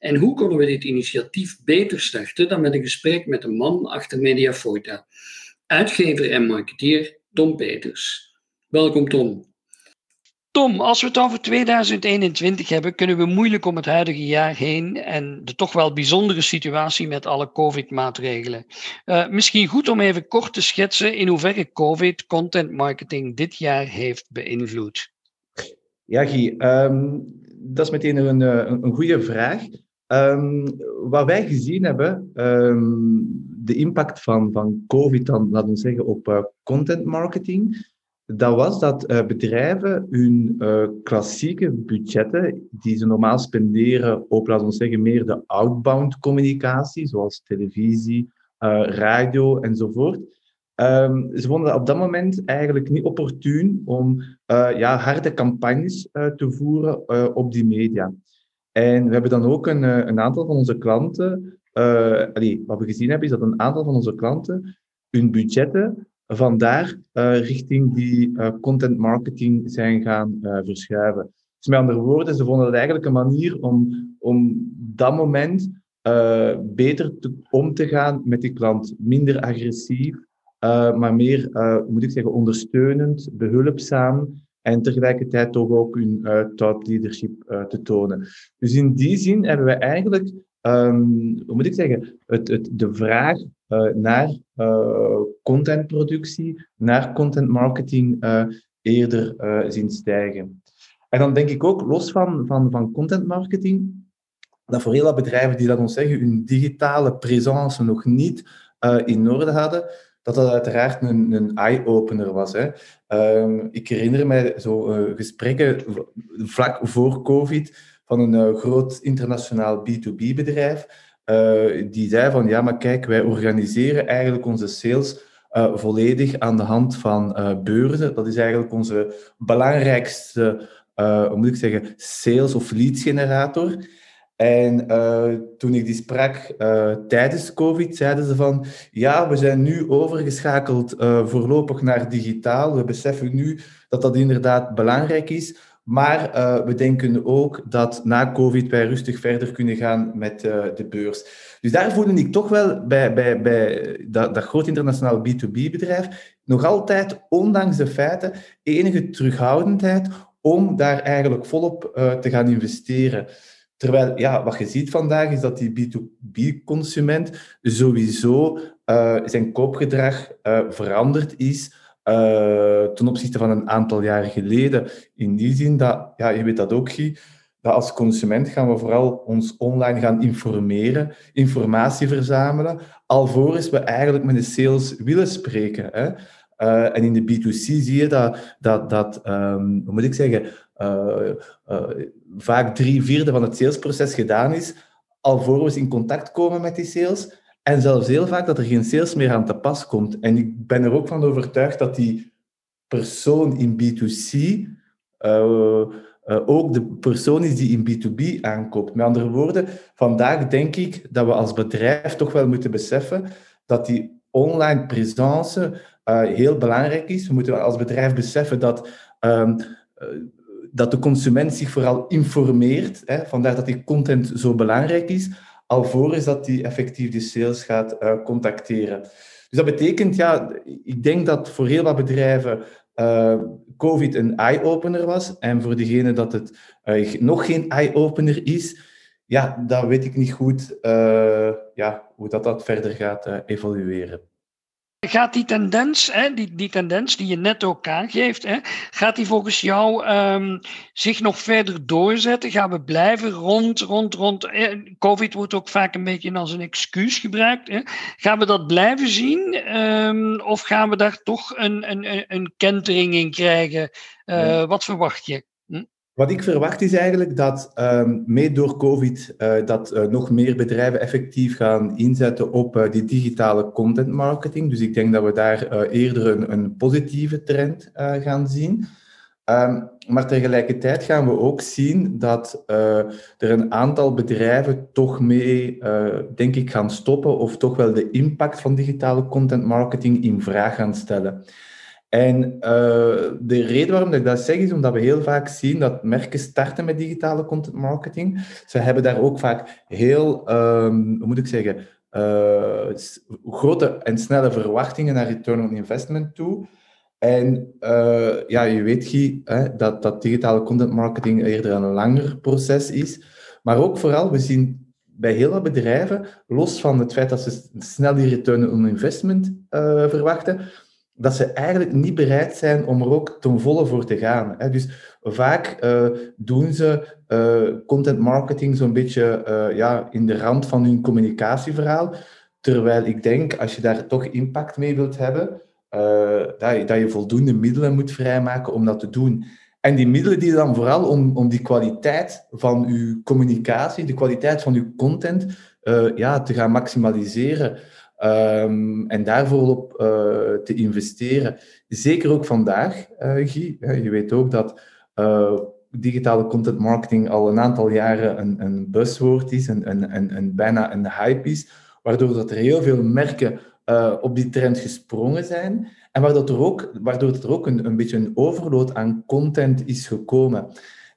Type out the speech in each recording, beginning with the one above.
En hoe konden we dit initiatief beter starten dan met een gesprek met de man achter Mediaforta, uitgever en marketeer Tom Peters. Welkom Tom. Tom, als we het over 2021 hebben, kunnen we moeilijk om het huidige jaar heen en de toch wel bijzondere situatie met alle COVID-maatregelen. Uh, misschien goed om even kort te schetsen in hoeverre COVID content marketing dit jaar heeft beïnvloed. Ja, Guy, um, dat is meteen een, een, een goede vraag. Um, wat wij gezien hebben, um, de impact van, van COVID dan, laten we zeggen, op uh, content marketing, dat was dat uh, bedrijven hun uh, klassieke budgetten, die ze normaal spenderen op, laten we zeggen, meer de outbound communicatie, zoals televisie, radio enzovoort, um, ze vonden op dat moment eigenlijk niet opportun om ja, harde campagnes te voeren op die media. En we hebben dan ook een, eh, een aantal van onze klanten, allee, wat we gezien hebben, is dat een aantal van onze klanten hun budgetten vandaar uh, richting die content marketing zijn gaan verschuiven. Dus met andere woorden, ze vonden het eigenlijk een manier om, om dat moment beter te, om te gaan met die klant. Minder agressief, maar meer, moet ik zeggen, ondersteunend, behulpzaam en tegelijkertijd toch ook hun uh, te tonen. Dus in die zin hebben we eigenlijk, um, hoe moet ik zeggen, het, het, de vraag uh, naar contentproductie, naar content marketing eerder zien stijgen. En dan denk ik ook, los van, van, van content marketing, dat voor heel wat bedrijven die, dat ons zeggen, hun digitale presence nog niet in orde hadden, dat dat uiteraard een, een eye-opener was. Hè. Um, ik herinner mij zo uh, gesprekken vlak voor COVID van een uh, groot internationaal B2B-bedrijf. Uh, die zei van, ja, maar kijk, wij organiseren eigenlijk onze sales volledig aan de hand van beurzen. Dat is eigenlijk onze belangrijkste, hoe moet ik zeggen, sales- of lead-generator. En uh, toen ik die sprak uh, tijdens COVID, zeiden ze van ja, we zijn nu overgeschakeld uh, voorlopig naar digitaal. We beseffen nu dat dat inderdaad belangrijk is. Maar we denken ook dat na COVID wij rustig verder kunnen gaan met de beurs. Dus daar voelde ik toch wel bij, bij, bij dat, dat groot internationaal B2B-bedrijf nog altijd, ondanks de feiten, enige terughoudendheid om daar eigenlijk volop te gaan investeren. Terwijl, ja, wat je ziet vandaag is dat die B2B-consument sowieso uh, zijn koopgedrag uh, veranderd is uh, ten opzichte van een aantal jaren geleden. In die zin dat, ja, je weet dat ook, Guy, dat als consument gaan we vooral ons online gaan informeren, informatie verzamelen, alvorens we eigenlijk met de sales willen spreken. Hè. En in de B2C zie je dat, dat, dat um, hoe moet ik zeggen, vaak drie vierde van het salesproces gedaan is, alvorens we in contact komen met die sales. En zelfs heel vaak dat er geen sales meer aan te pas komt. En ik ben er ook van overtuigd dat die persoon in B2C uh, ook de persoon is die in B2B aankoopt. Met andere woorden, vandaag denk ik dat we als bedrijf toch wel moeten beseffen dat die online presence heel belangrijk is. We moeten als bedrijf beseffen dat um, dat de consument zich vooral informeert. Hè, vandaar dat die content zo belangrijk is, alvorens dat hij effectief de sales gaat uh, contacteren. Dus dat betekent, ja, ik denk dat voor heel wat bedrijven uh, COVID een eye-opener was. En voor degene dat het uh, nog geen eye-opener is, ja, dan weet ik niet goed ja, hoe dat, dat verder gaat evolueren. Gaat die tendens, hè, die, die tendens die je net ook aangeeft, hè, gaat die volgens jou um, zich nog verder doorzetten? Gaan we blijven rond, rond, rond? Eh, Covid wordt ook vaak een beetje als een excuus gebruikt. Hè. Gaan we dat blijven zien? Um, of gaan we daar toch een, een, een kentering in krijgen? Uh, Wat verwacht je? Wat ik verwacht is eigenlijk dat um, mee door COVID uh, dat uh, nog meer bedrijven effectief gaan inzetten op uh, die digitale content marketing. Dus ik denk dat we daar eerder een, een, positieve trend gaan zien. Um, maar tegelijkertijd gaan we ook zien dat er een aantal bedrijven toch mee, denk ik, gaan stoppen of toch wel de impact van digitale content marketing in vraag gaan stellen. En uh, de reden waarom ik dat zeg is omdat we heel vaak zien dat merken starten met digitale content marketing. Ze hebben daar ook vaak heel, um, hoe moet ik zeggen, uh, grote en snelle verwachtingen naar return on investment toe. En uh, ja, je weet, Guy, hè, dat, dat digitale content marketing eerder een langer proces is. Maar ook vooral, we zien bij heel wat bedrijven, los van het feit dat ze snel die return on investment verwachten, dat ze eigenlijk niet bereid zijn om er ook ten volle voor te gaan. Dus vaak uh, doen ze uh, content marketing zo'n beetje uh, ja, in de rand van hun communicatieverhaal. Terwijl ik denk, als je daar toch impact mee wilt hebben, dat, je, dat je voldoende middelen moet vrijmaken om dat te doen. En die middelen die dan vooral om, om die kwaliteit van uw communicatie, de kwaliteit van uw content, ja, te gaan maximaliseren. Um, en daarvoor op uh, te investeren. Zeker ook vandaag, uh, Guy. Je weet ook dat uh, digitale content marketing al een aantal jaren een, een buzzwoord is, een, een, een, een, bijna een hype is, waardoor dat er heel veel merken op die trend gesprongen zijn en waardoor er ook, waardoor er ook een, een beetje een overload aan content is gekomen.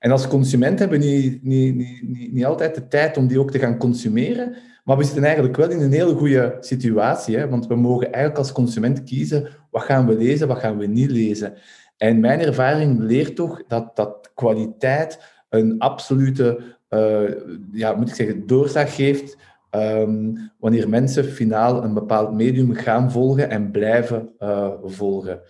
En als consument hebben we niet, niet, niet, niet altijd de tijd om die ook te gaan consumeren. Maar we zitten eigenlijk wel in een hele goede situatie, hè? want we mogen eigenlijk als consument kiezen wat gaan we lezen, wat gaan we niet lezen. En mijn ervaring leert toch dat, dat kwaliteit een absolute, uh, ja, moet ik zeggen, geeft um, wanneer mensen finaal een bepaald medium gaan volgen en blijven uh, volgen.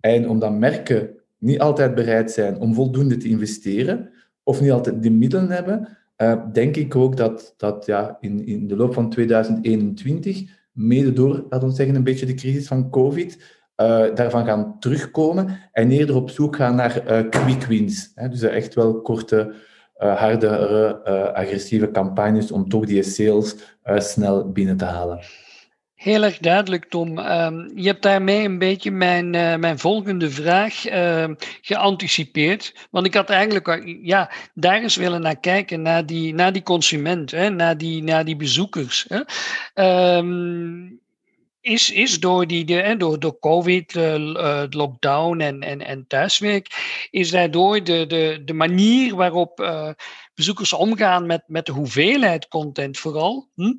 En omdat merken niet altijd bereid zijn om voldoende te investeren, of niet altijd de middelen hebben, uh, denk ik ook dat, dat ja, in, in de loop van 2021, mede door, laten we zeggen, een beetje de crisis van COVID, uh, daarvan gaan terugkomen en eerder op zoek gaan naar uh, quick wins. Hè? Dus echt wel korte, hardere, agressieve campagnes om toch die sales snel binnen te halen. Heel erg duidelijk, Tom. Um, je hebt daarmee een beetje mijn, uh, mijn volgende vraag uh, geanticipeerd. Want ik had eigenlijk ja, daar eens willen naar kijken, naar die, naar die consument, hè, naar, die, naar die bezoekers. Hè. Um, is, is door, die, de, door, door COVID, uh, lockdown en, en, en thuiswerk, is daardoor de, de, de manier waarop bezoekers omgaan met, met de hoeveelheid content vooral, hm,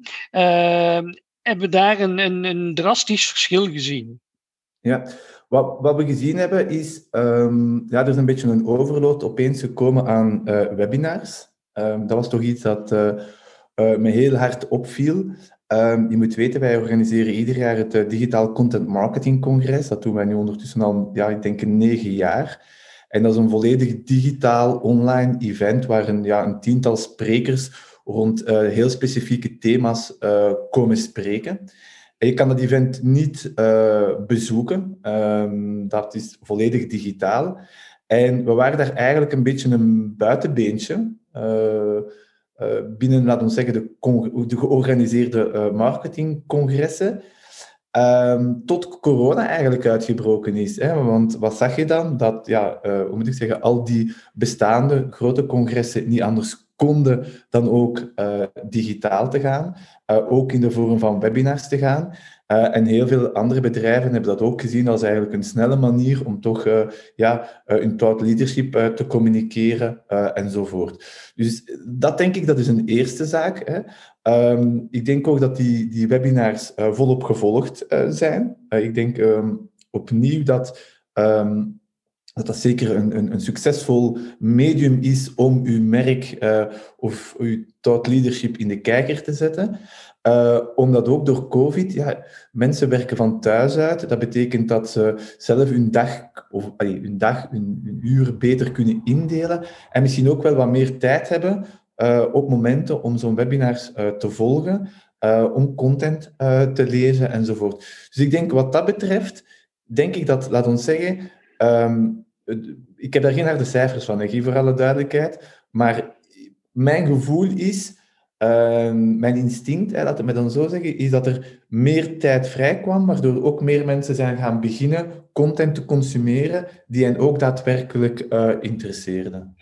hebben daar een, een, een drastisch verschil gezien. Ja, wat, wat we gezien hebben is, um, ja, er is een beetje een overload opeens gekomen aan uh, webinars. Um, dat was toch iets dat uh, uh, me heel hard opviel. Um, je moet weten, wij organiseren ieder jaar het Digitaal Content Marketing Congres. Dat doen wij nu ondertussen al, ja, ik denk negen jaar. En dat is een volledig digitaal online event waar een, ja, een tiental sprekers rond uh, heel specifieke thema's uh, komen spreken. En je kan dat event niet uh, bezoeken. Um, dat is volledig digitaal. En we waren daar eigenlijk een beetje een buitenbeentje binnen, laten we zeggen, de, de georganiseerde marketingcongressen. Um, tot corona eigenlijk uitgebroken is. Hè? Want wat zag je dan? Dat, ja, hoe moet ik zeggen, al die bestaande grote congressen niet anders konden dan ook uh, digitaal te gaan, uh, ook in de vorm van webinars te gaan. Uh, en heel veel andere bedrijven hebben dat ook gezien als eigenlijk een snelle manier om toch ja, hun thought leadership te communiceren enzovoort. Dus dat denk ik, dat is een eerste zaak. Hè. Um, ik denk ook dat die, die webinars volop gevolgd zijn. ik denk um, opnieuw dat um, dat dat zeker een, een, een, succesvol medium is om uw merk uh, of uw thought leadership in de kijker te zetten. Uh, omdat ook door COVID, ja, mensen werken van thuis uit. Dat betekent dat ze zelf hun dag, of, hun, dag hun, uur beter kunnen indelen. En misschien ook wel wat meer tijd hebben uh, op momenten om zo'n webinars te volgen, om content te lezen enzovoort. Dus ik denk wat dat betreft, denk ik dat, laat ons zeggen, um, ik heb daar geen harde cijfers van, ik voor alle duidelijkheid. Maar mijn gevoel is, ehm, mijn instinct, hè, laat het me dan zo zeggen, is dat er meer tijd vrij kwam, waardoor ook meer mensen zijn gaan beginnen content te consumeren die hen ook daadwerkelijk uh, interesseerde.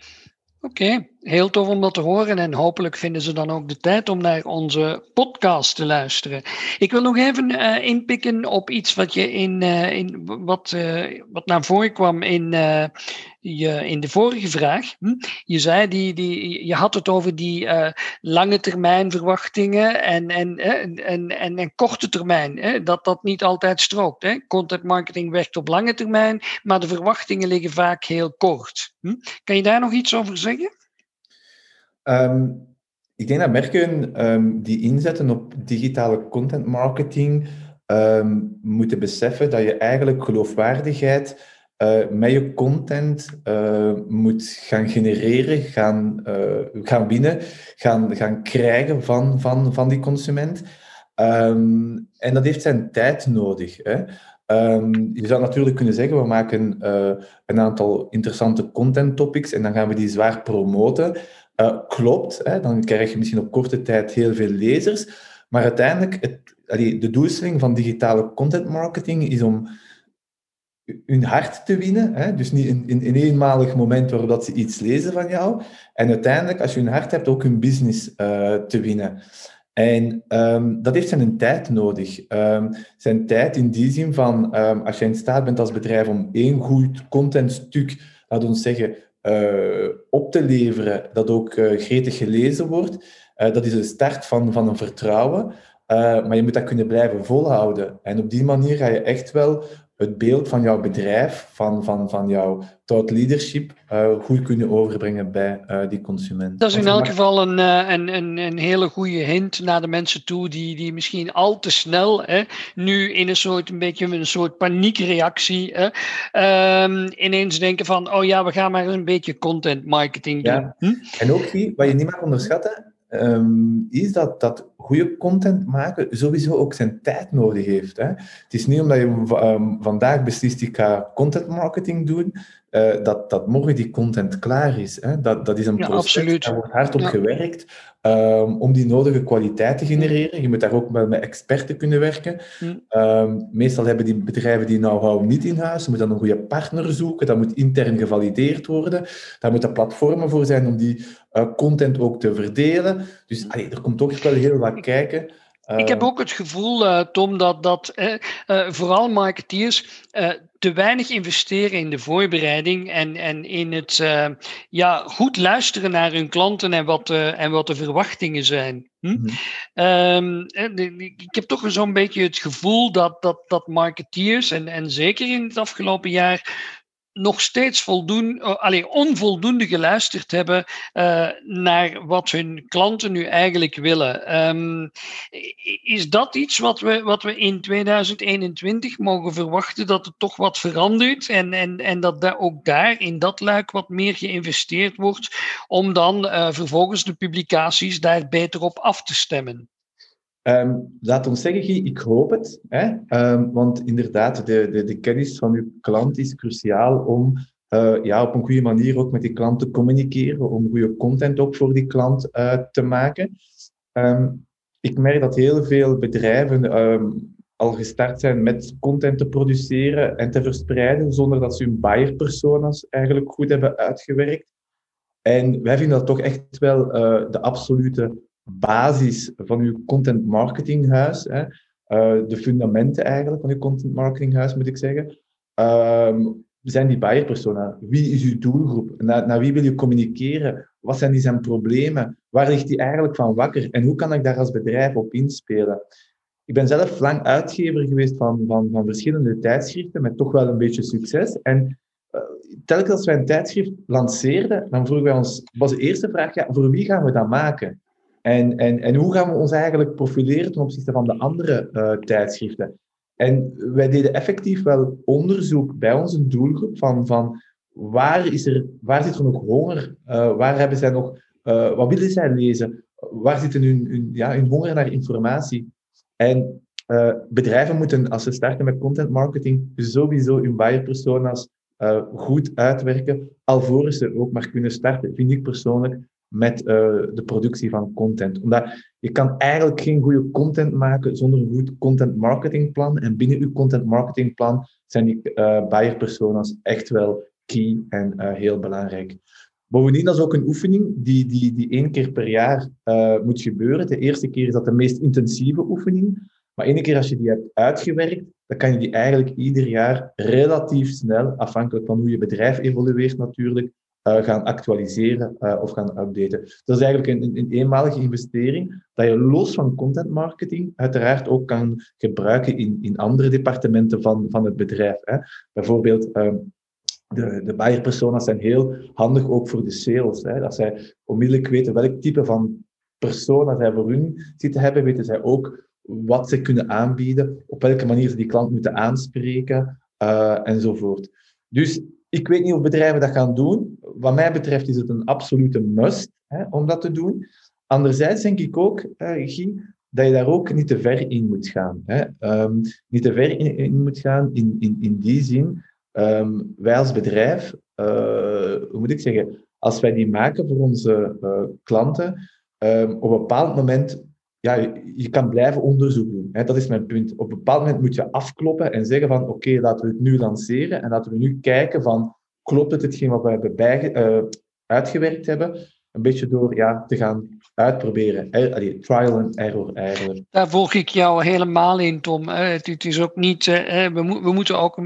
Oké, heel tof om dat te horen en hopelijk vinden ze dan ook de tijd om naar onze podcast te luisteren. Ik wil nog even uh, inpikken op iets wat je in, uh, in wat, uh, wat naar voren kwam in, je, in de vorige vraag. Hm? Je zei, die, die, je had het over die lange termijn verwachtingen en, en, en, en, en, korte termijn. Hè? Dat dat niet altijd strookt. Hè? Content marketing werkt op lange termijn, maar de verwachtingen liggen vaak heel kort. Hm? Kan je daar nog iets over zeggen? Ehm, ik denk dat merken um, die inzetten op digitale content marketing ehm, moeten beseffen dat je eigenlijk geloofwaardigheid uh, met je content uh, moet gaan genereren, gaan, uh, gaan winnen, gaan, gaan krijgen van, van, van die consument. Um, en dat heeft zijn tijd nodig. Hè. Je zou natuurlijk kunnen zeggen, we maken een aantal interessante content topics en dan gaan we die zwaar promoten. Uh, klopt, hè, dan krijg je misschien op korte tijd heel veel lezers. Maar uiteindelijk, het, de doelstelling van digitale content marketing is om hun hart te winnen. Hè? Dus niet in, in, in een eenmalig moment waarop dat ze iets lezen van jou. En uiteindelijk, als je hun hart hebt, ook hun business uh, te winnen. En um, dat heeft zijn tijd nodig. Um, zijn tijd in die zin van, um, als je in staat bent als bedrijf om één goed contentstuk, laten we zeggen, uh, op te leveren, dat ook uh, gretig gelezen wordt. Uh, dat is de start van, van een vertrouwen. maar je moet dat kunnen blijven volhouden. En op die manier ga je echt wel het beeld van jouw bedrijf, van, van, van jouw thought leadership, uh, goed kunnen overbrengen bij uh, die consument. Dat is in elk geval een, uh, een, een, een hele goede hint naar de mensen toe die, die misschien al te snel hè, nu in een soort, een beetje een soort paniekreactie hè, um, ineens denken van, oh ja, we gaan maar een beetje content marketing doen. Ja. Hm? En ook, wat je niet mag onderschatten, um, is dat, dat goede content maken sowieso ook zijn tijd nodig heeft. Hè? Het is niet omdat je um, vandaag beslist, ik ga content marketing doen, uh, dat, dat morgen die content klaar is. Hè? Dat, dat is een ja, proces, absoluut. daar wordt hard op ja. gewerkt um, om die nodige kwaliteit te genereren. Je moet daar ook wel met experten kunnen werken. Um, meestal hebben die bedrijven die know-how niet in huis. Ze moeten dan een goede partner zoeken. Dat moet intern gevalideerd worden. Daar moeten platformen voor zijn om die content ook te verdelen. Dus allee, er komt toch wel heel wat kijken. Ik heb ook het gevoel, uh, Tom, dat, dat vooral marketeers te weinig investeren in de voorbereiding en, en in het ja, goed luisteren naar hun klanten en wat, en wat de verwachtingen zijn. Hm? Mm -hmm. um, ik heb toch zo'n beetje het gevoel dat, dat, dat marketeers, en, en zeker in het afgelopen jaar, nog steeds voldoen, alleen onvoldoende geluisterd hebben uh, naar wat hun klanten nu eigenlijk willen. Um, is dat iets wat we, wat we in 2021 mogen verwachten, dat het toch wat verandert en, en, en dat daar ook daar in dat luik wat meer geïnvesteerd wordt om dan uh, vervolgens de publicaties daar beter op af te stemmen? Um, laat ons zeggen, ik hoop het. Hè? Um, want inderdaad, de, de, de kennis van uw klant is cruciaal om uh, ja, op een goede manier ook met die klant te communiceren, om goede content ook voor die klant uh, te maken. Um, ik merk dat heel veel bedrijven al gestart zijn met content te produceren en te verspreiden, zonder dat ze hun buyer-personas eigenlijk goed hebben uitgewerkt. En wij vinden dat toch echt wel uh, de absolute basis van uw content marketinghuis, hè, uh, de fundamenten eigenlijk van uw content marketinghuis, moet ik zeggen, uh, zijn die buyer persona. Wie is uw doelgroep? Naar, wie wil je communiceren? Wat zijn die zijn problemen? Waar ligt die eigenlijk van wakker? En hoe kan ik daar als bedrijf op inspelen? Ik ben zelf lang uitgever geweest van, van, van verschillende tijdschriften, met toch wel een beetje succes. En uh, telkens als wij een tijdschrift lanceerden, dan vroegen wij ons, was de eerste vraag, ja, voor wie gaan we dat maken? En, en, en hoe gaan we ons eigenlijk profileren ten opzichte van de andere uh, tijdschriften? En wij deden effectief wel onderzoek bij onze doelgroep van, van waar, is er, waar zit er nog honger? Uh, waar hebben zij nog, uh, wat willen zij lezen? Waar zit hun, ja, honger naar informatie? En bedrijven moeten, als ze starten met content marketing, sowieso hun buyer personas goed uitwerken, alvorens ze ook maar kunnen starten, vind ik persoonlijk, met de productie van content. Omdat je kan eigenlijk geen goede content maken zonder een goed content marketingplan. En binnen je content marketingplan zijn die uh, buyer personas echt wel key en heel belangrijk. Bovendien, dat is ook een oefening die, die, die één keer per jaar moet gebeuren. De eerste keer is dat de meest intensieve oefening. Maar één keer als je die hebt uitgewerkt, dan kan je die eigenlijk ieder jaar relatief snel, afhankelijk van hoe je bedrijf evolueert natuurlijk, gaan actualiseren uh, of gaan updaten. Dat is eigenlijk een, een, eenmalige investering dat je los van content marketing uiteraard ook kan gebruiken in, in andere departementen van, van het bedrijf. Hè. Bijvoorbeeld ehm, de, de buyer personas zijn heel handig ook voor de sales. Hè. Dat zij onmiddellijk weten welk type van persona zij voor hun zitten hebben, weten zij ook wat ze kunnen aanbieden, op welke manier ze die klant moeten aanspreken uh, enzovoort. Dus ik weet niet of bedrijven dat gaan doen. Wat mij betreft is het een absolute must hè, om dat te doen. Anderzijds denk ik ook, Guy, dat je daar ook niet te ver in moet gaan. Hè. Um, niet te ver in, moet gaan in, in, die zin Um, wij als bedrijf, uh, hoe moet ik zeggen, als wij die maken voor onze uh, klanten, um, op een bepaald moment, ja, je, je kan blijven onderzoek doen. Hè, dat is mijn punt. Op een bepaald moment moet je afkloppen en zeggen van, oké, laten we het nu lanceren en laten we nu kijken van, klopt het hetgeen wat we hebben uh, uitgewerkt hebben? Een beetje door ja, te gaan uitproberen. Allee, trial and error eigenlijk. Daar volg ik jou helemaal in, Tom. Het, is ook niet, mo we moeten ook...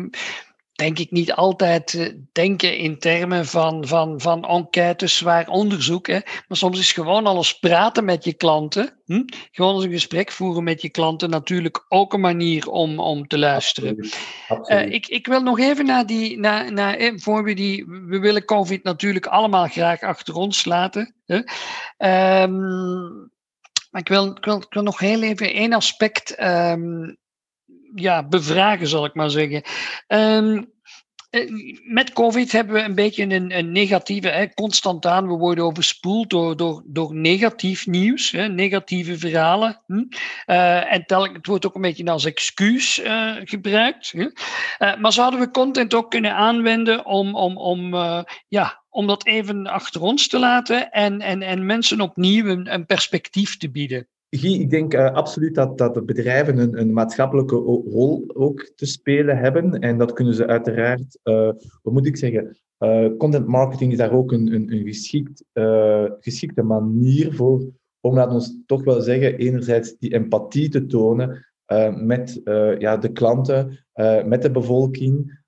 Denk ik niet altijd eh, denken in termen van, van, van enquêtes, zwaar onderzoek. Hè. Maar soms is gewoon alles praten met je klanten. Hm? Gewoon eens een gesprek voeren met je klanten natuurlijk ook een manier om, om te luisteren. Uh, ik, ik wil nog even naar die, naar, naar, eh, voor we die, we willen COVID natuurlijk allemaal graag achter ons laten. Hè. Um, maar ik wil, ik, wil, ik wil nog heel even één aspect um, ja, bevragen, zal ik maar zeggen. Um, met COVID hebben we een beetje een, een negatieve, hè, constant aan, we worden overspoeld door, door, door negatief nieuws, hè, negatieve verhalen. Hm? Uh, en tel, het wordt ook een beetje als excuus uh, gebruikt. Hè? Maar zouden we content ook kunnen aanwenden om, om, om, ja, om dat even achter ons te laten en, en, en mensen opnieuw een perspectief te bieden? Guy, ik denk uh, absoluut dat, dat de bedrijven een, een, maatschappelijke rol ook te spelen hebben. En dat kunnen ze uiteraard, uh, moet ik zeggen, uh, content marketing is daar ook een, een, een geschikt, geschikte manier voor om, laten ons toch wel zeggen, enerzijds die empathie te tonen met ja, de klanten, met de bevolking,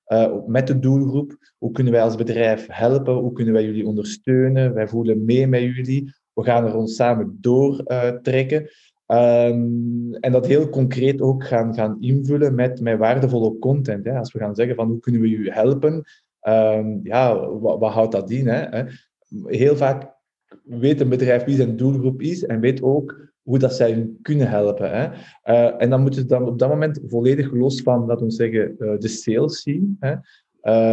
met de doelgroep. Hoe kunnen wij als bedrijf helpen? Hoe kunnen wij jullie ondersteunen? Wij voelen mee met jullie we gaan er ons samen doortrekken. Uh, um, en dat heel concreet ook gaan, gaan invullen met, met waardevolle content. Hè. Als we gaan zeggen van hoe kunnen we u helpen, um, ja, wat, houdt dat in? Hè? Heel vaak weet een bedrijf wie zijn doelgroep is en weet ook hoe dat zij hun kunnen helpen. Hè. Uh, en dan moeten ze dan op dat moment volledig los van, laten we zeggen, uh, de sales zien. Hè.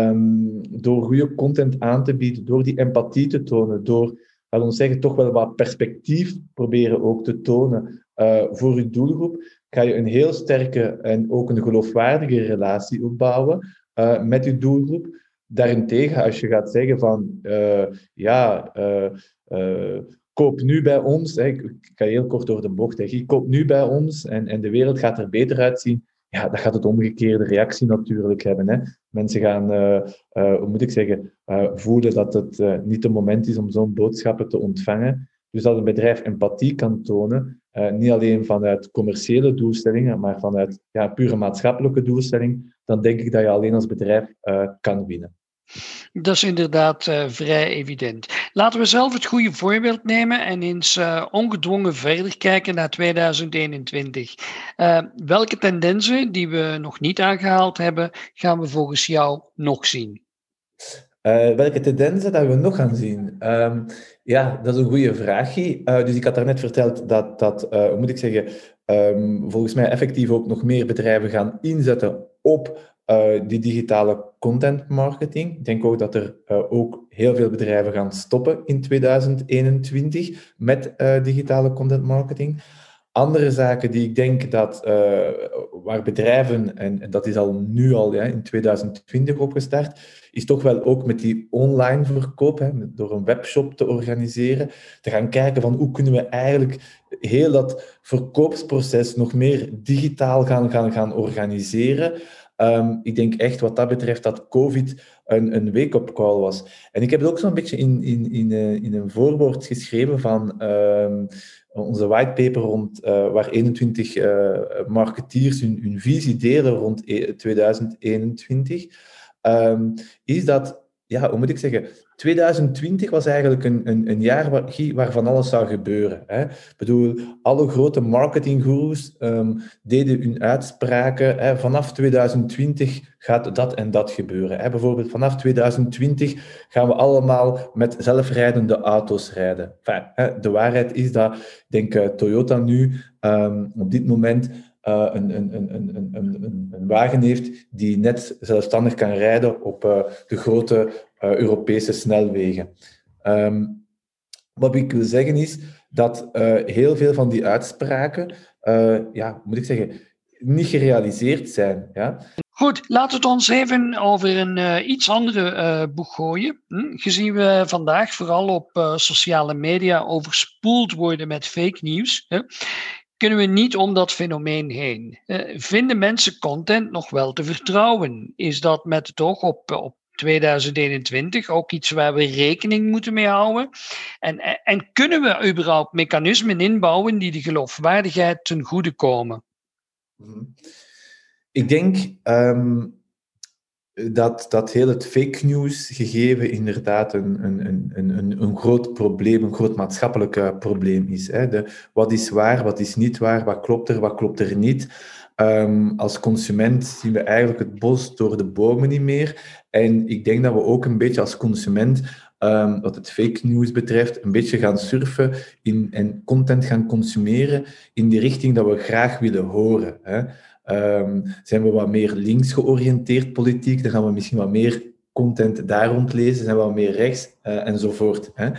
Um, door goede content aan te bieden, door die empathie te tonen, door laten we zeggen, toch wel wat perspectief proberen ook te tonen uh, voor je doelgroep, ga je een heel sterke en ook een geloofwaardige relatie opbouwen uh, met je doelgroep. Daarentegen, als je gaat zeggen van, uh, ja, koop nu bij ons, hè, ik ga heel kort door de bocht, hè, koop nu bij ons en, en de wereld gaat er beter uitzien, ja, dat gaat het omgekeerde reactie natuurlijk hebben. Hè. Mensen gaan, uh, uh, hoe moet ik zeggen, uh, voelen dat het niet het moment is om zo'n boodschappen te ontvangen. Dus dat een bedrijf empathie kan tonen, niet alleen vanuit commerciële doelstellingen, maar vanuit ja, pure maatschappelijke doelstelling, dan denk ik dat je alleen als bedrijf kan winnen. Dat is inderdaad uh, vrij evident. Laten we zelf het goede voorbeeld nemen en eens uh, ongedwongen verder kijken naar 2021. Uh, eh, welke tendensen die we nog niet aangehaald hebben, gaan we volgens jou nog zien? welke tendensen dat we nog gaan zien? Um, ja, dat is een goede vraag. dus ik had daarnet verteld dat, dat hoe moet ik zeggen, um, volgens mij effectief ook nog meer bedrijven gaan inzetten op uh, die digitale content marketing. Ik denk ook dat er uh, ook heel veel bedrijven gaan stoppen in 2021 met uh, digitale content marketing. Andere zaken die ik denk dat waar bedrijven, en, en, dat is al nu al in 2020 opgestart, is toch wel ook met die online verkoop, hè, door een webshop te organiseren, te gaan kijken van hoe kunnen we eigenlijk heel dat verkoopsproces nog meer digitaal gaan, gaan, gaan organiseren. Ehm, ik denk echt wat dat betreft dat COVID een, een wake-up call was. En ik heb het ook zo'n beetje in, in, in, uh, in een voorwoord geschreven van um, onze whitepaper rond, uh, waar 21 uh, eh, marketeers hun, hun, visie delen rond 2021, um, ehm, is dat, ja, hoe moet ik zeggen, 2020 was eigenlijk een, een, een jaar waar, waarvan alles zou gebeuren. Hè. Ik bedoel, alle grote marketinggoeroes um, deden hun uitspraken. Hè. Vanaf 2020 gaat dat en dat gebeuren. Hè. Bijvoorbeeld vanaf 2020 gaan we allemaal met zelfrijdende auto's rijden. Hè, de waarheid is dat, ik denk uh, Toyota nu um, op dit moment een, een, een, een, een, een, wagen heeft die net zelfstandig kan rijden op uh, de grote uh, Europese snelwegen. Um, wat ik wil zeggen is dat heel veel van die uitspraken, ja, moet ik zeggen, niet gerealiseerd zijn. Ja? Goed, laten we het ons even over een iets andere uh, boeg gooien. Hm? Gezien we vandaag vooral op sociale media overspoeld worden met fake nieuws, kunnen we niet om dat fenomeen heen. vinden mensen content nog wel te vertrouwen? Is dat met het oog op, op 2021 ook iets waar we rekening moeten mee houden? En, en kunnen we überhaupt mechanismen inbouwen die de geloofwaardigheid ten goede komen? Mhm. Ik denk um, dat, dat heel het fake news gegeven inderdaad een, een, een, een, een groot probleem, een groot maatschappelijk probleem is. Hè. De, wat is waar, wat is niet waar, wat klopt er, wat klopt er niet? Um, als consument zien we eigenlijk het bos door de bomen niet meer. En ik denk dat we ook een beetje als consument, um, wat het fake news betreft, een beetje gaan surfen in, en content gaan consumeren in die richting dat we graag willen horen. Hè. Um, zijn we wat meer links georiënteerd politiek, dan gaan we misschien wat meer content daar rond lezen. Zijn we wat meer rechts uh, enzovoort. Hè.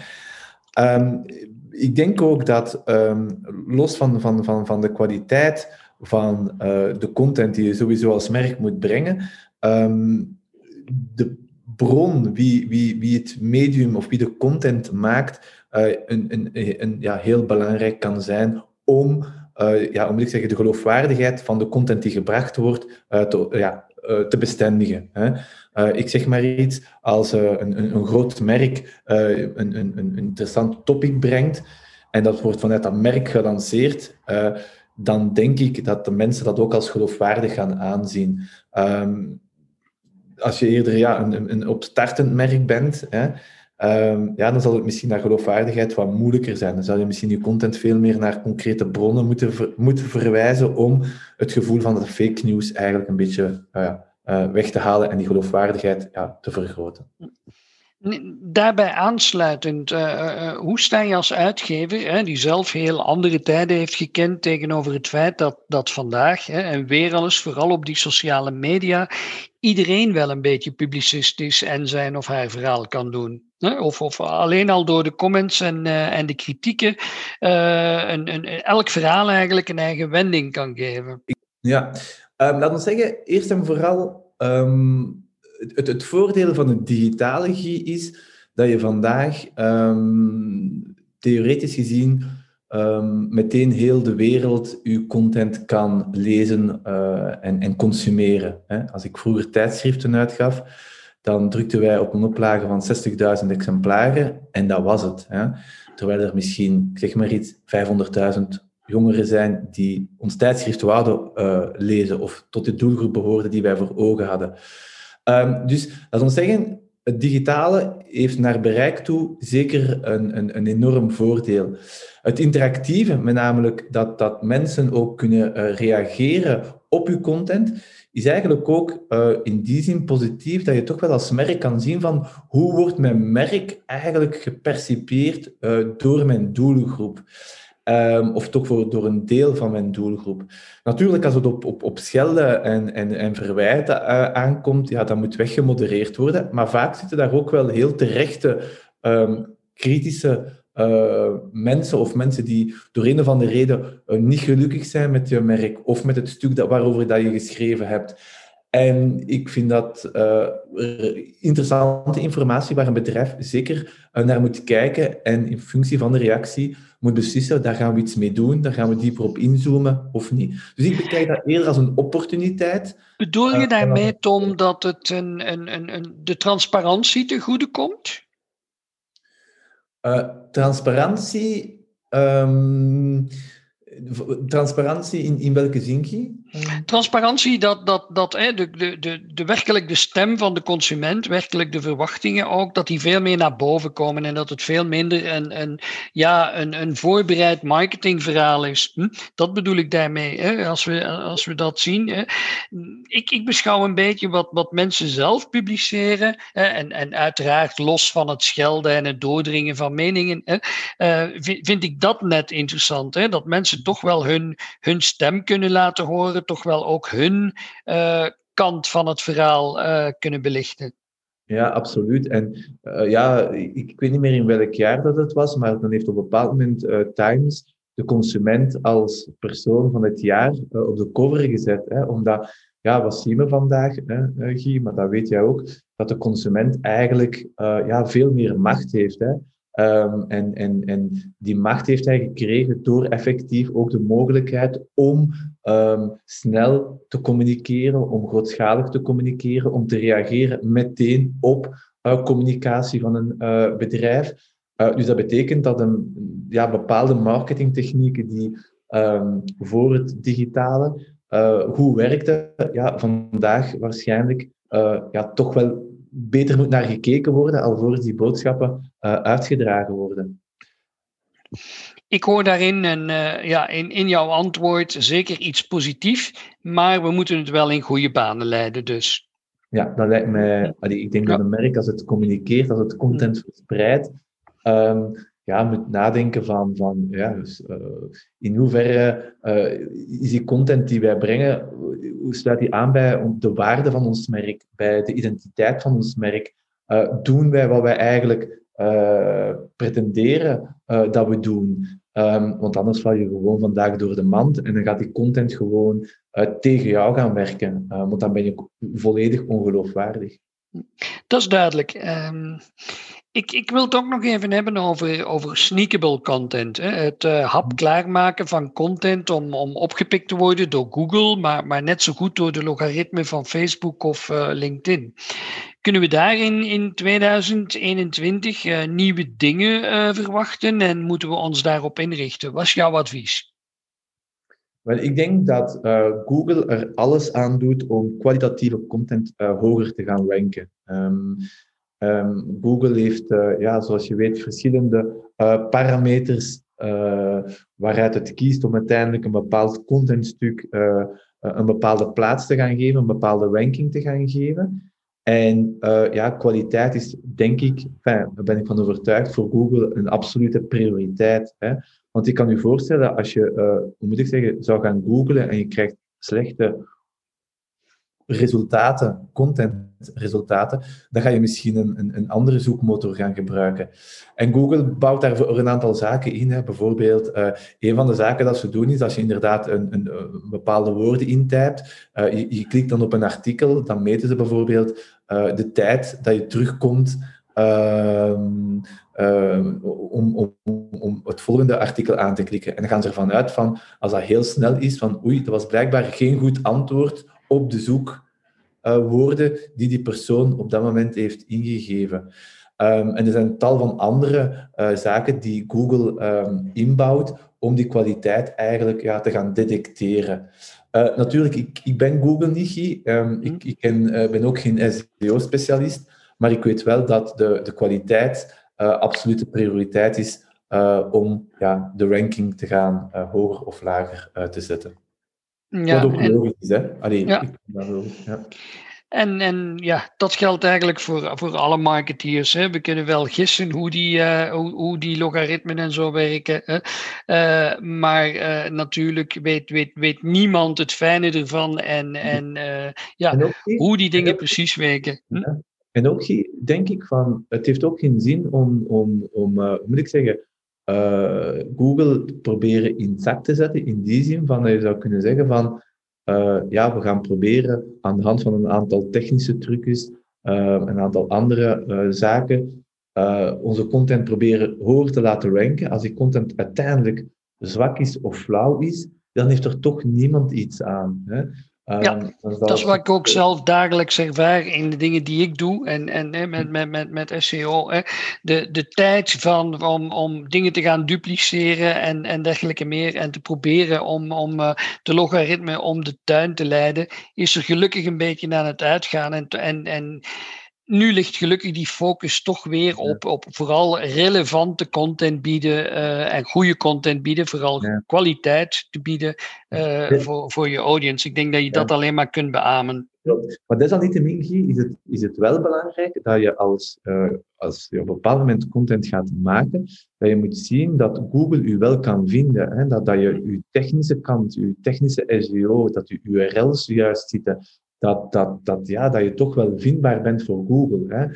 Um, ik denk ook dat, um, los van, van, van, van de kwaliteit van uh, de content die je sowieso als merk moet brengen, de bron, wie, wie, wie het medium of wie de content maakt, uh, een, een, een, ja, heel belangrijk kan zijn om uh, ja, moet ik zeggen, de geloofwaardigheid van de content die gebracht wordt uh, te, ja, uh, te bestendigen. Hè. ik zeg maar iets, als een, een, een, groot merk een, een, een interessant topic brengt en dat wordt vanuit dat merk gelanceerd, dan denk ik dat de mensen dat ook als geloofwaardig gaan aanzien. Um, als je eerder ja, een, een opstartend merk bent, hè, Um, ja, dan zal het misschien naar geloofwaardigheid wat moeilijker zijn. Dan zal je misschien je content veel meer naar concrete bronnen moeten, moeten verwijzen om het gevoel van dat fake news eigenlijk een beetje uh, uh, weg te halen en die geloofwaardigheid ja, te vergroten. Daarbij aansluitend, uh, hoe sta je als uitgever, hè, die zelf heel andere tijden heeft gekend, tegenover het feit dat, dat vandaag, hè, en weer alles, vooral op die sociale media, iedereen wel een beetje publicistisch en zijn of haar verhaal kan doen? Of, of alleen al door de comments en, uh, en de kritieken uh, een, een, elk verhaal eigenlijk een eigen wending kan geven. Ja, um, laten we zeggen, eerst en vooral um, het, het voordeel van de digitale GI is dat je vandaag um, theoretisch gezien meteen heel de wereld je content kan lezen uh, en, en consumeren. Hè. Als ik vroeger tijdschriften uitgaf, dan drukten wij op een oplage van 60.000 exemplaren en dat was het. Hè. Terwijl er misschien, zeg maar iets, 500.000 jongeren zijn die ons tijdschrift wouden uh, lezen of tot de doelgroep behoorden die wij voor ogen hadden. Um, dus dat ons zeggen, het digitale heeft naar bereik toe zeker een, een, een enorm voordeel. Het interactieve, met namelijk dat, dat mensen ook kunnen uh, reageren op uw content, is eigenlijk ook uh, in die zin positief dat je toch wel als merk kan zien van hoe wordt mijn merk eigenlijk gepercipieerd uh, door mijn doelgroep. Um, of toch voor, door een deel van mijn doelgroep. Natuurlijk, als het op, op, op schelden en, en, en verwijten uh, aankomt, ja, dat moet weggemodereerd worden. Maar vaak zitten daar ook wel heel terechte um, kritische uh, mensen of mensen die door een of andere reden uh, niet gelukkig zijn met je merk of met het stuk dat, waarover dat je geschreven hebt. En ik vind dat uh, interessante informatie waar een bedrijf zeker naar moet kijken en in functie van de reactie moet beslissen, daar gaan we iets mee doen, daar gaan we dieper op inzoomen of niet. Dus ik bekijk dat eerder als een opportuniteit. Bedoel je daarmee, Tom, dat het een, een, een, een de transparantie te goede komt? Uh, transparantie. Um, transparantie in, in welke zin? Transparantie, dat, dat, dat hè, de, de, de, werkelijk de stem van de consument, werkelijk de verwachtingen ook, dat die veel meer naar boven komen en dat het veel minder een, een, ja, een, een voorbereid marketingverhaal is. Hm? Dat bedoel ik daarmee, hè, als, we, als we dat zien. Hè. Ik, ik beschouw een beetje wat, wat mensen zelf publiceren hè, en, en uiteraard los van het schelden en het doordringen van meningen, hè, uh, vind, vind ik dat net interessant, hè, dat mensen toch wel hun, hun stem kunnen laten horen toch wel ook hun uh, kant van het verhaal uh, kunnen belichten. Ja, absoluut. En uh, ja, ik, ik, weet niet meer in welk jaar dat het was, maar dan heeft op een bepaald moment Times de consument als persoon van het jaar op de cover gezet. Hè, omdat, ja, wat zien we vandaag, hè, Guy, maar dat weet jij ook, dat de consument eigenlijk ja, veel meer macht heeft. Hè. Um, en, en, en die macht heeft hij gekregen door effectief ook de mogelijkheid om um, snel te communiceren, om grootschalig te communiceren, om te reageren meteen op uh, communicatie van een uh, bedrijf. Uh, dus dat betekent dat een, ja, bepaalde marketingtechnieken die um, voor het digitale goed werkten, ja, vandaag waarschijnlijk ja, toch wel beter moet naar gekeken worden alvorens die boodschappen uh, uitgedragen worden. Ik hoor daarin en, uh, ja, in, in jouw antwoord zeker iets positiefs, maar we moeten het wel in goede banen leiden dus. Ja, dat lijkt mij... Ik denk dat een merk, als het communiceert, als het content mm. verspreidt, um, ja, moet nadenken van, van ja, dus, uh, in hoeverre uh, is die content die wij brengen, hoe sluit die aan bij de waarde van ons merk, bij de identiteit van ons merk? Uh, doen wij wat wij eigenlijk pretenderen dat we doen? Um, want anders val je gewoon vandaag door de mand en dan gaat die content gewoon tegen jou gaan werken. want dan ben je volledig ongeloofwaardig. Dat is duidelijk. Um, ik, ik wil het ook nog even hebben over, over sneakable content. Hè. Het uh, hap klaarmaken van content om, om opgepikt te worden door Google, maar, maar net zo goed door de logaritmen van Facebook of uh, LinkedIn. Kunnen we daarin in 2021 uh, eh, nieuwe dingen verwachten en moeten we ons daarop inrichten? Wat is jouw advies? Wel, ik denk dat Google er alles aan doet om kwalitatieve content hoger te gaan ranken. Um, Um, Google heeft, uh, ja, zoals je weet, verschillende uh, parameters uh, waaruit het kiest om uiteindelijk een bepaald contentstuk een bepaalde plaats te gaan geven, een bepaalde ranking te gaan geven. En ja, kwaliteit is, denk ik, daar ben ik van overtuigd, voor Google een absolute prioriteit. Hè? Want ik kan je voorstellen, als je, hoe moet ik zeggen, zou gaan googlen en je krijgt slechte resultaten, contentresultaten, dan ga je misschien een, een, andere zoekmotor gaan gebruiken. En Google bouwt daarvoor een aantal zaken in. Hè. Bijvoorbeeld, uh, een van de zaken dat ze doen is als je inderdaad een, een, bepaalde woorden intypt, uh, je, klikt dan op een artikel, dan meten ze bijvoorbeeld de tijd dat je terugkomt ehm, om, om, om het volgende artikel aan te klikken. En dan gaan ze ervan uit van, als dat heel snel is, van oei, dat was blijkbaar geen goed antwoord op de zoekwoorden uh, die die persoon op dat moment heeft ingegeven. Um, en er zijn tal van andere uh, zaken die Google um, inbouwt om die kwaliteit eigenlijk ja, te gaan detecteren. Uh, natuurlijk, ik, ik ben Google niet, um, ik, ik ken, ben ook geen SEO-specialist, maar ik weet wel dat de, de kwaliteit absolute prioriteit is om ja, de ranking te gaan hoger of lager te zetten. Ja, Wat ook en, logisch is, hè? Allee, ja. Ik dat ja. En, en ja, dat geldt eigenlijk voor, voor alle marketeers. Hè. We kunnen wel gissen hoe die, uh, hoe, hoe, die logaritmen en zo werken. Hè. Uh, maar uh, natuurlijk weet, weet, weet niemand het fijne ervan en, en, ja, en hoe die dingen precies werken. Hm? En ook denk ik van, het heeft ook geen zin om, om, om hoe moet ik zeggen, uh, Google proberen in zak te zetten, in die zin van dat je zou kunnen zeggen van ja, we gaan proberen aan de hand van een aantal technische trucjes, een aantal andere zaken, onze content proberen hoger te laten ranken. Als die content uiteindelijk zwak is of flauw is, dan heeft er toch niemand iets aan. Hè? Ja, ehm, dat, is wat ik ook zelf dagelijks ervaar in de dingen die ik doe en, en met, met, met, met SEO. Hè. De, de tijd van, om, om dingen te gaan dupliceren en, en dergelijke meer en te proberen om, om uh, de logaritme om de tuin te leiden, is er gelukkig een beetje aan het uitgaan. En, en, en nu ligt gelukkig die focus toch weer op, op vooral relevante content bieden uh, en goede content bieden, vooral kwaliteit te bieden uh, voor, voor je audience. Ik denk dat je dat alleen maar kunt beamen. Maar desalniettemin is het, is het wel belangrijk dat je als, uh, als je op een bepaald moment content gaat maken, dat je moet zien dat Google u wel kan vinden. Hè? Dat, dat je je technische kant, je technische SEO, dat je URL's juist zitten, dat, dat, dat, ja, dat je toch wel vindbaar bent voor Google. Hè.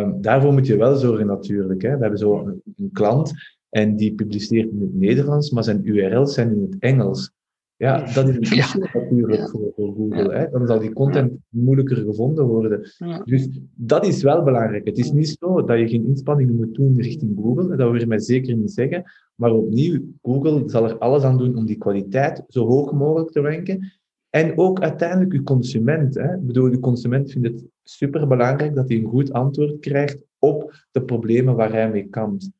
Um, daarvoor moet je wel zorgen natuurlijk. Hè. We hebben zo een, een, klant en die publiceert in het Nederlands, maar zijn URL's zijn in het Engels. Ja, dat is een issue natuurlijk voor, voor, Google. Hè. Dan zal die content moeilijker gevonden worden. Dus dat is wel belangrijk. Het is niet zo dat je geen inspanningen moet doen richting Google. Dat wil ik mij zeker niet zeggen. Maar opnieuw, Google zal er alles aan doen om die kwaliteit zo hoog mogelijk te ranken. En ook uiteindelijk uw consument. Hè. Ik bedoel, uw consument vindt het superbelangrijk dat hij een goed antwoord krijgt op de problemen waar hij mee kampt.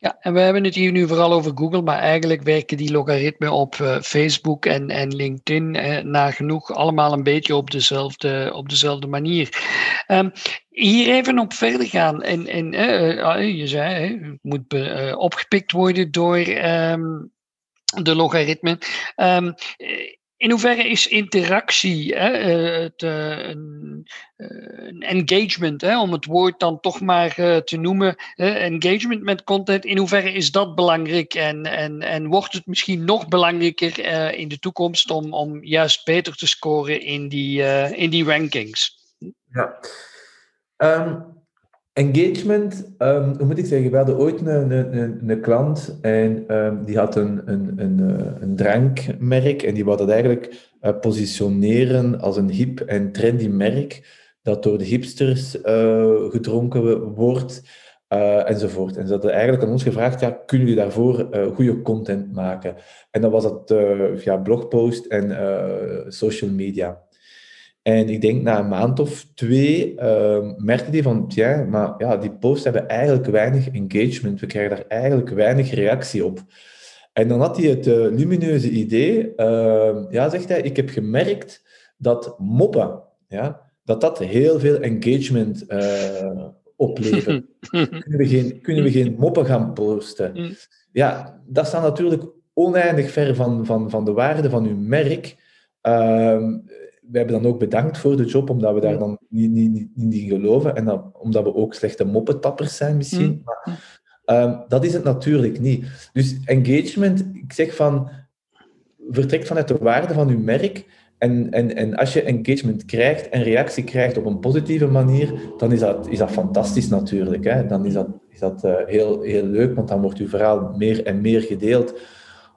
Ja, en we hebben het hier nu vooral over Google, maar eigenlijk werken die logaritmen op uh, Facebook en, en LinkedIn eh, nagenoeg allemaal een beetje op dezelfde, op dezelfde manier. Um, hier even op verder gaan. En, en uh, je zei, het moet opgepikt worden door um, de logaritmen. Um, in hoeverre is interactie, hè, eh, het, een, uh, een, engagement, hè, om het woord dan toch maar te noemen, engagement met content, in hoeverre is dat belangrijk en, en, en wordt het misschien nog belangrijker in de toekomst om, om juist beter te scoren in die, in die rankings? Ja. Um, Engagement, um, hoe moet ik zeggen, we hadden ooit een, een, een klant en um, die had een, een, een, eh, een drankmerk en die wou dat eigenlijk uh, positioneren als een hip en trendy merk dat door de hipsters uh, gedronken wordt enzovoort. En ze hadden eigenlijk aan ons gevraagd, ja, kunnen jullie daarvoor goede content maken? En dan was dat via blogpost en social media. En ik denk na een maand of twee uh, merkte hij van, ja, maar ja, die posts hebben eigenlijk weinig engagement. We krijgen daar eigenlijk weinig reactie op. En dan had hij het uh, lumineuze idee, uh, ja, zegt hij, ik heb gemerkt dat moppen, ja, dat dat heel veel engagement uh, oplevert. kunnen, we geen, kunnen we geen moppen gaan posten? Mm. Ja, dat staat natuurlijk oneindig ver van, van, van de waarde van uw merk. Ehm, we hebben dan ook bedankt voor de job, omdat we daar dan niet, niet, niet, niet in geloven. En dan, omdat we ook slechte moppetappers zijn misschien. Mm. Maar um, dat is het natuurlijk niet. Dus engagement, ik zeg van, vertrekt vanuit de waarde van uw merk. En, en, en als je engagement krijgt en reactie krijgt op een positieve manier, dan is dat, is dat fantastisch natuurlijk. Hè? Dan is dat, is dat uh, heel, heel leuk, want dan wordt uw verhaal meer en meer gedeeld.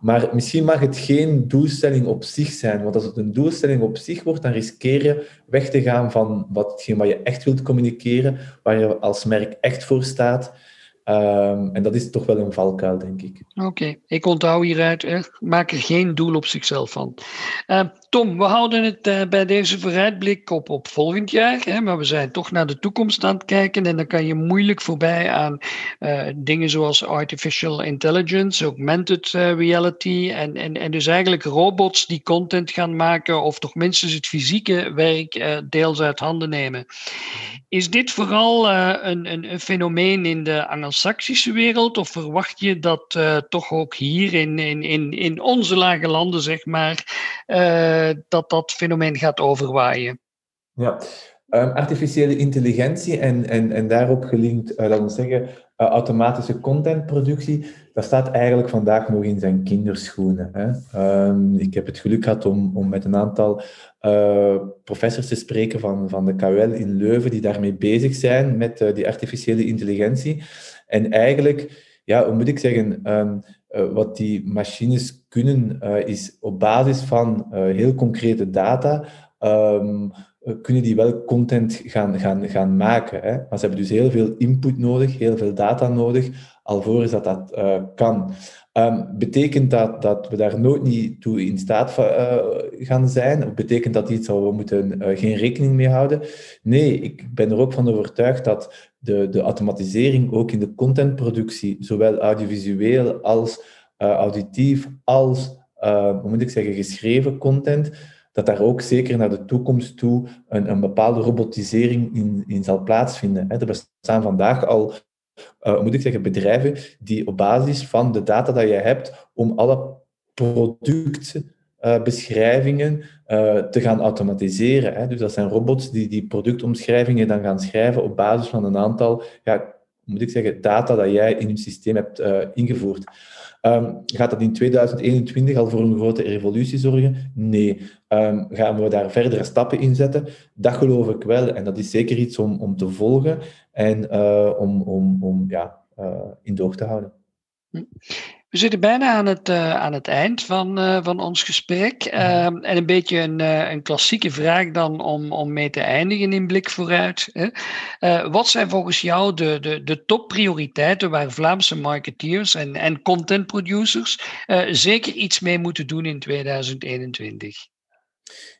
Maar misschien mag het geen doelstelling op zich zijn. Want als het een doelstelling op zich wordt, dan riskeer je weg te gaan van wat je echt wilt communiceren, waar je als merk echt voor staat. Um, en dat is toch wel een valkuil, denk ik. Oké, ik onthoud hieruit, hè. maak er geen doel op zichzelf van. Uh, Tom, we houden het uh, bij deze vooruitblik op, op volgend jaar, hè, maar we zijn toch naar de toekomst aan het kijken en dan kan je moeilijk voorbij aan uh, dingen zoals artificial intelligence, augmented reality en, en, en dus eigenlijk robots die content gaan maken of toch minstens het fysieke werk deels uit handen nemen. Is dit vooral een, een, een fenomeen in de Anglo-Saxische wereld? Of verwacht je dat toch ook hier in, in, in, in onze lage landen, zeg maar, dat dat fenomeen gaat overwaaien? Ja, um, artificiële intelligentie en, en, en daarop gelinkt, uh, laten we zeggen, automatische contentproductie, dat staat eigenlijk vandaag nog in zijn kinderschoenen. Hè? Um, ik heb het geluk gehad om, om met een aantal uh, professors te spreken van, van de KUL in Leuven, die daarmee bezig zijn met die artificiële intelligentie. En eigenlijk, ja, hoe moet ik zeggen, um, wat die machines kunnen, is op basis van heel concrete data. Ehm, kunnen die wel content gaan, gaan, gaan maken. Hè? Maar ze hebben dus heel veel input nodig, heel veel data nodig, alvorens dat dat kan. Um, betekent dat dat we daar nooit niet toe in staat gaan zijn? Of betekent dat iets waar we moeten geen rekening mee houden? Nee, ik ben er ook van overtuigd dat de, de automatisering ook in de contentproductie, zowel audiovisueel als uh, auditief, als, hoe moet ik zeggen, geschreven content, dat daar ook zeker naar de toekomst toe een, een bepaalde robotisering in, in zal plaatsvinden. Er bestaan vandaag al uh, moet ik zeggen, bedrijven die op basis van de data dat je hebt om alle productbeschrijvingen uh, te gaan automatiseren. Hè. Dus dat zijn robots die die productomschrijvingen dan gaan schrijven op basis van een aantal, ja, moet ik zeggen, data dat jij in je systeem hebt uh, ingevoerd. Um, gaat dat in 2021 al voor een grote revolutie zorgen? Nee. Um, gaan we daar verdere stappen in zetten? Dat geloof ik wel. En dat is zeker iets om, om te volgen en om, om, om ja, in doog te houden. Hm. We zitten bijna aan het, uh, aan het eind van, uh, van ons gesprek. Uh, en een beetje een, een klassieke vraag dan om, om mee te eindigen in blik vooruit. Hè. wat zijn volgens jou de, de, de topprioriteiten waar Vlaamse marketeers en, en content producers zeker iets mee moeten doen in 2021?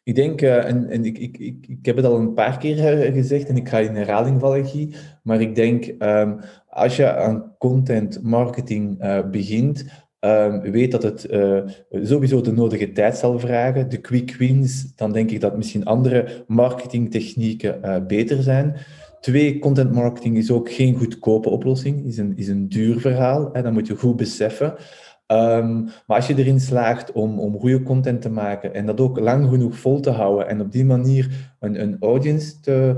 Ik denk, en, en ik, ik, ik, ik heb het al een paar keer gezegd en ik ga in herhaling vallen, Guy, maar ik denk um, als je aan content marketing uh, begint, um, weet dat het uh, sowieso de nodige tijd zal vragen. De quick wins, dan denk ik dat misschien andere marketingtechnieken uh, beter zijn. Twee, content marketing is ook geen goedkope oplossing, is een, is een duur verhaal. Hè, dat moet je goed beseffen. Um, maar als je erin slaagt om, om goede content te maken en dat ook lang genoeg vol te houden en op die manier een, een audience te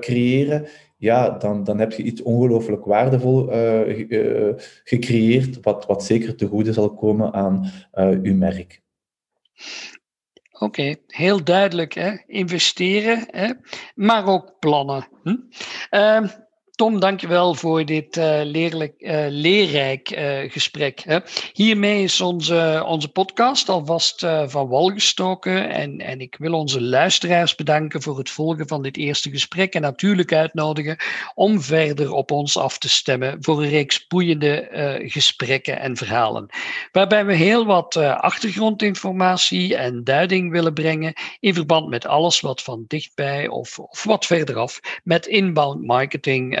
creëren, ja, dan, dan heb je iets ongelooflijk waardevol uh, gecreëerd, wat, wat zeker te goede zal komen aan uh, uw merk. Oké, heel duidelijk. Hè? Investeren, hè? maar ook plannen. Hm? Tom, dankjewel voor dit uh, leerlijk, uh, leerrijk uh, gesprek. Hè. Hiermee is onze, onze podcast alvast van wal gestoken. En, en ik wil onze luisteraars bedanken voor het volgen van dit eerste gesprek. En natuurlijk uitnodigen om verder op ons af te stemmen voor een reeks boeiende gesprekken en verhalen. Waarbij we heel wat achtergrondinformatie en duiding willen brengen in verband met alles wat van dichtbij of, of wat verderaf met inbound marketing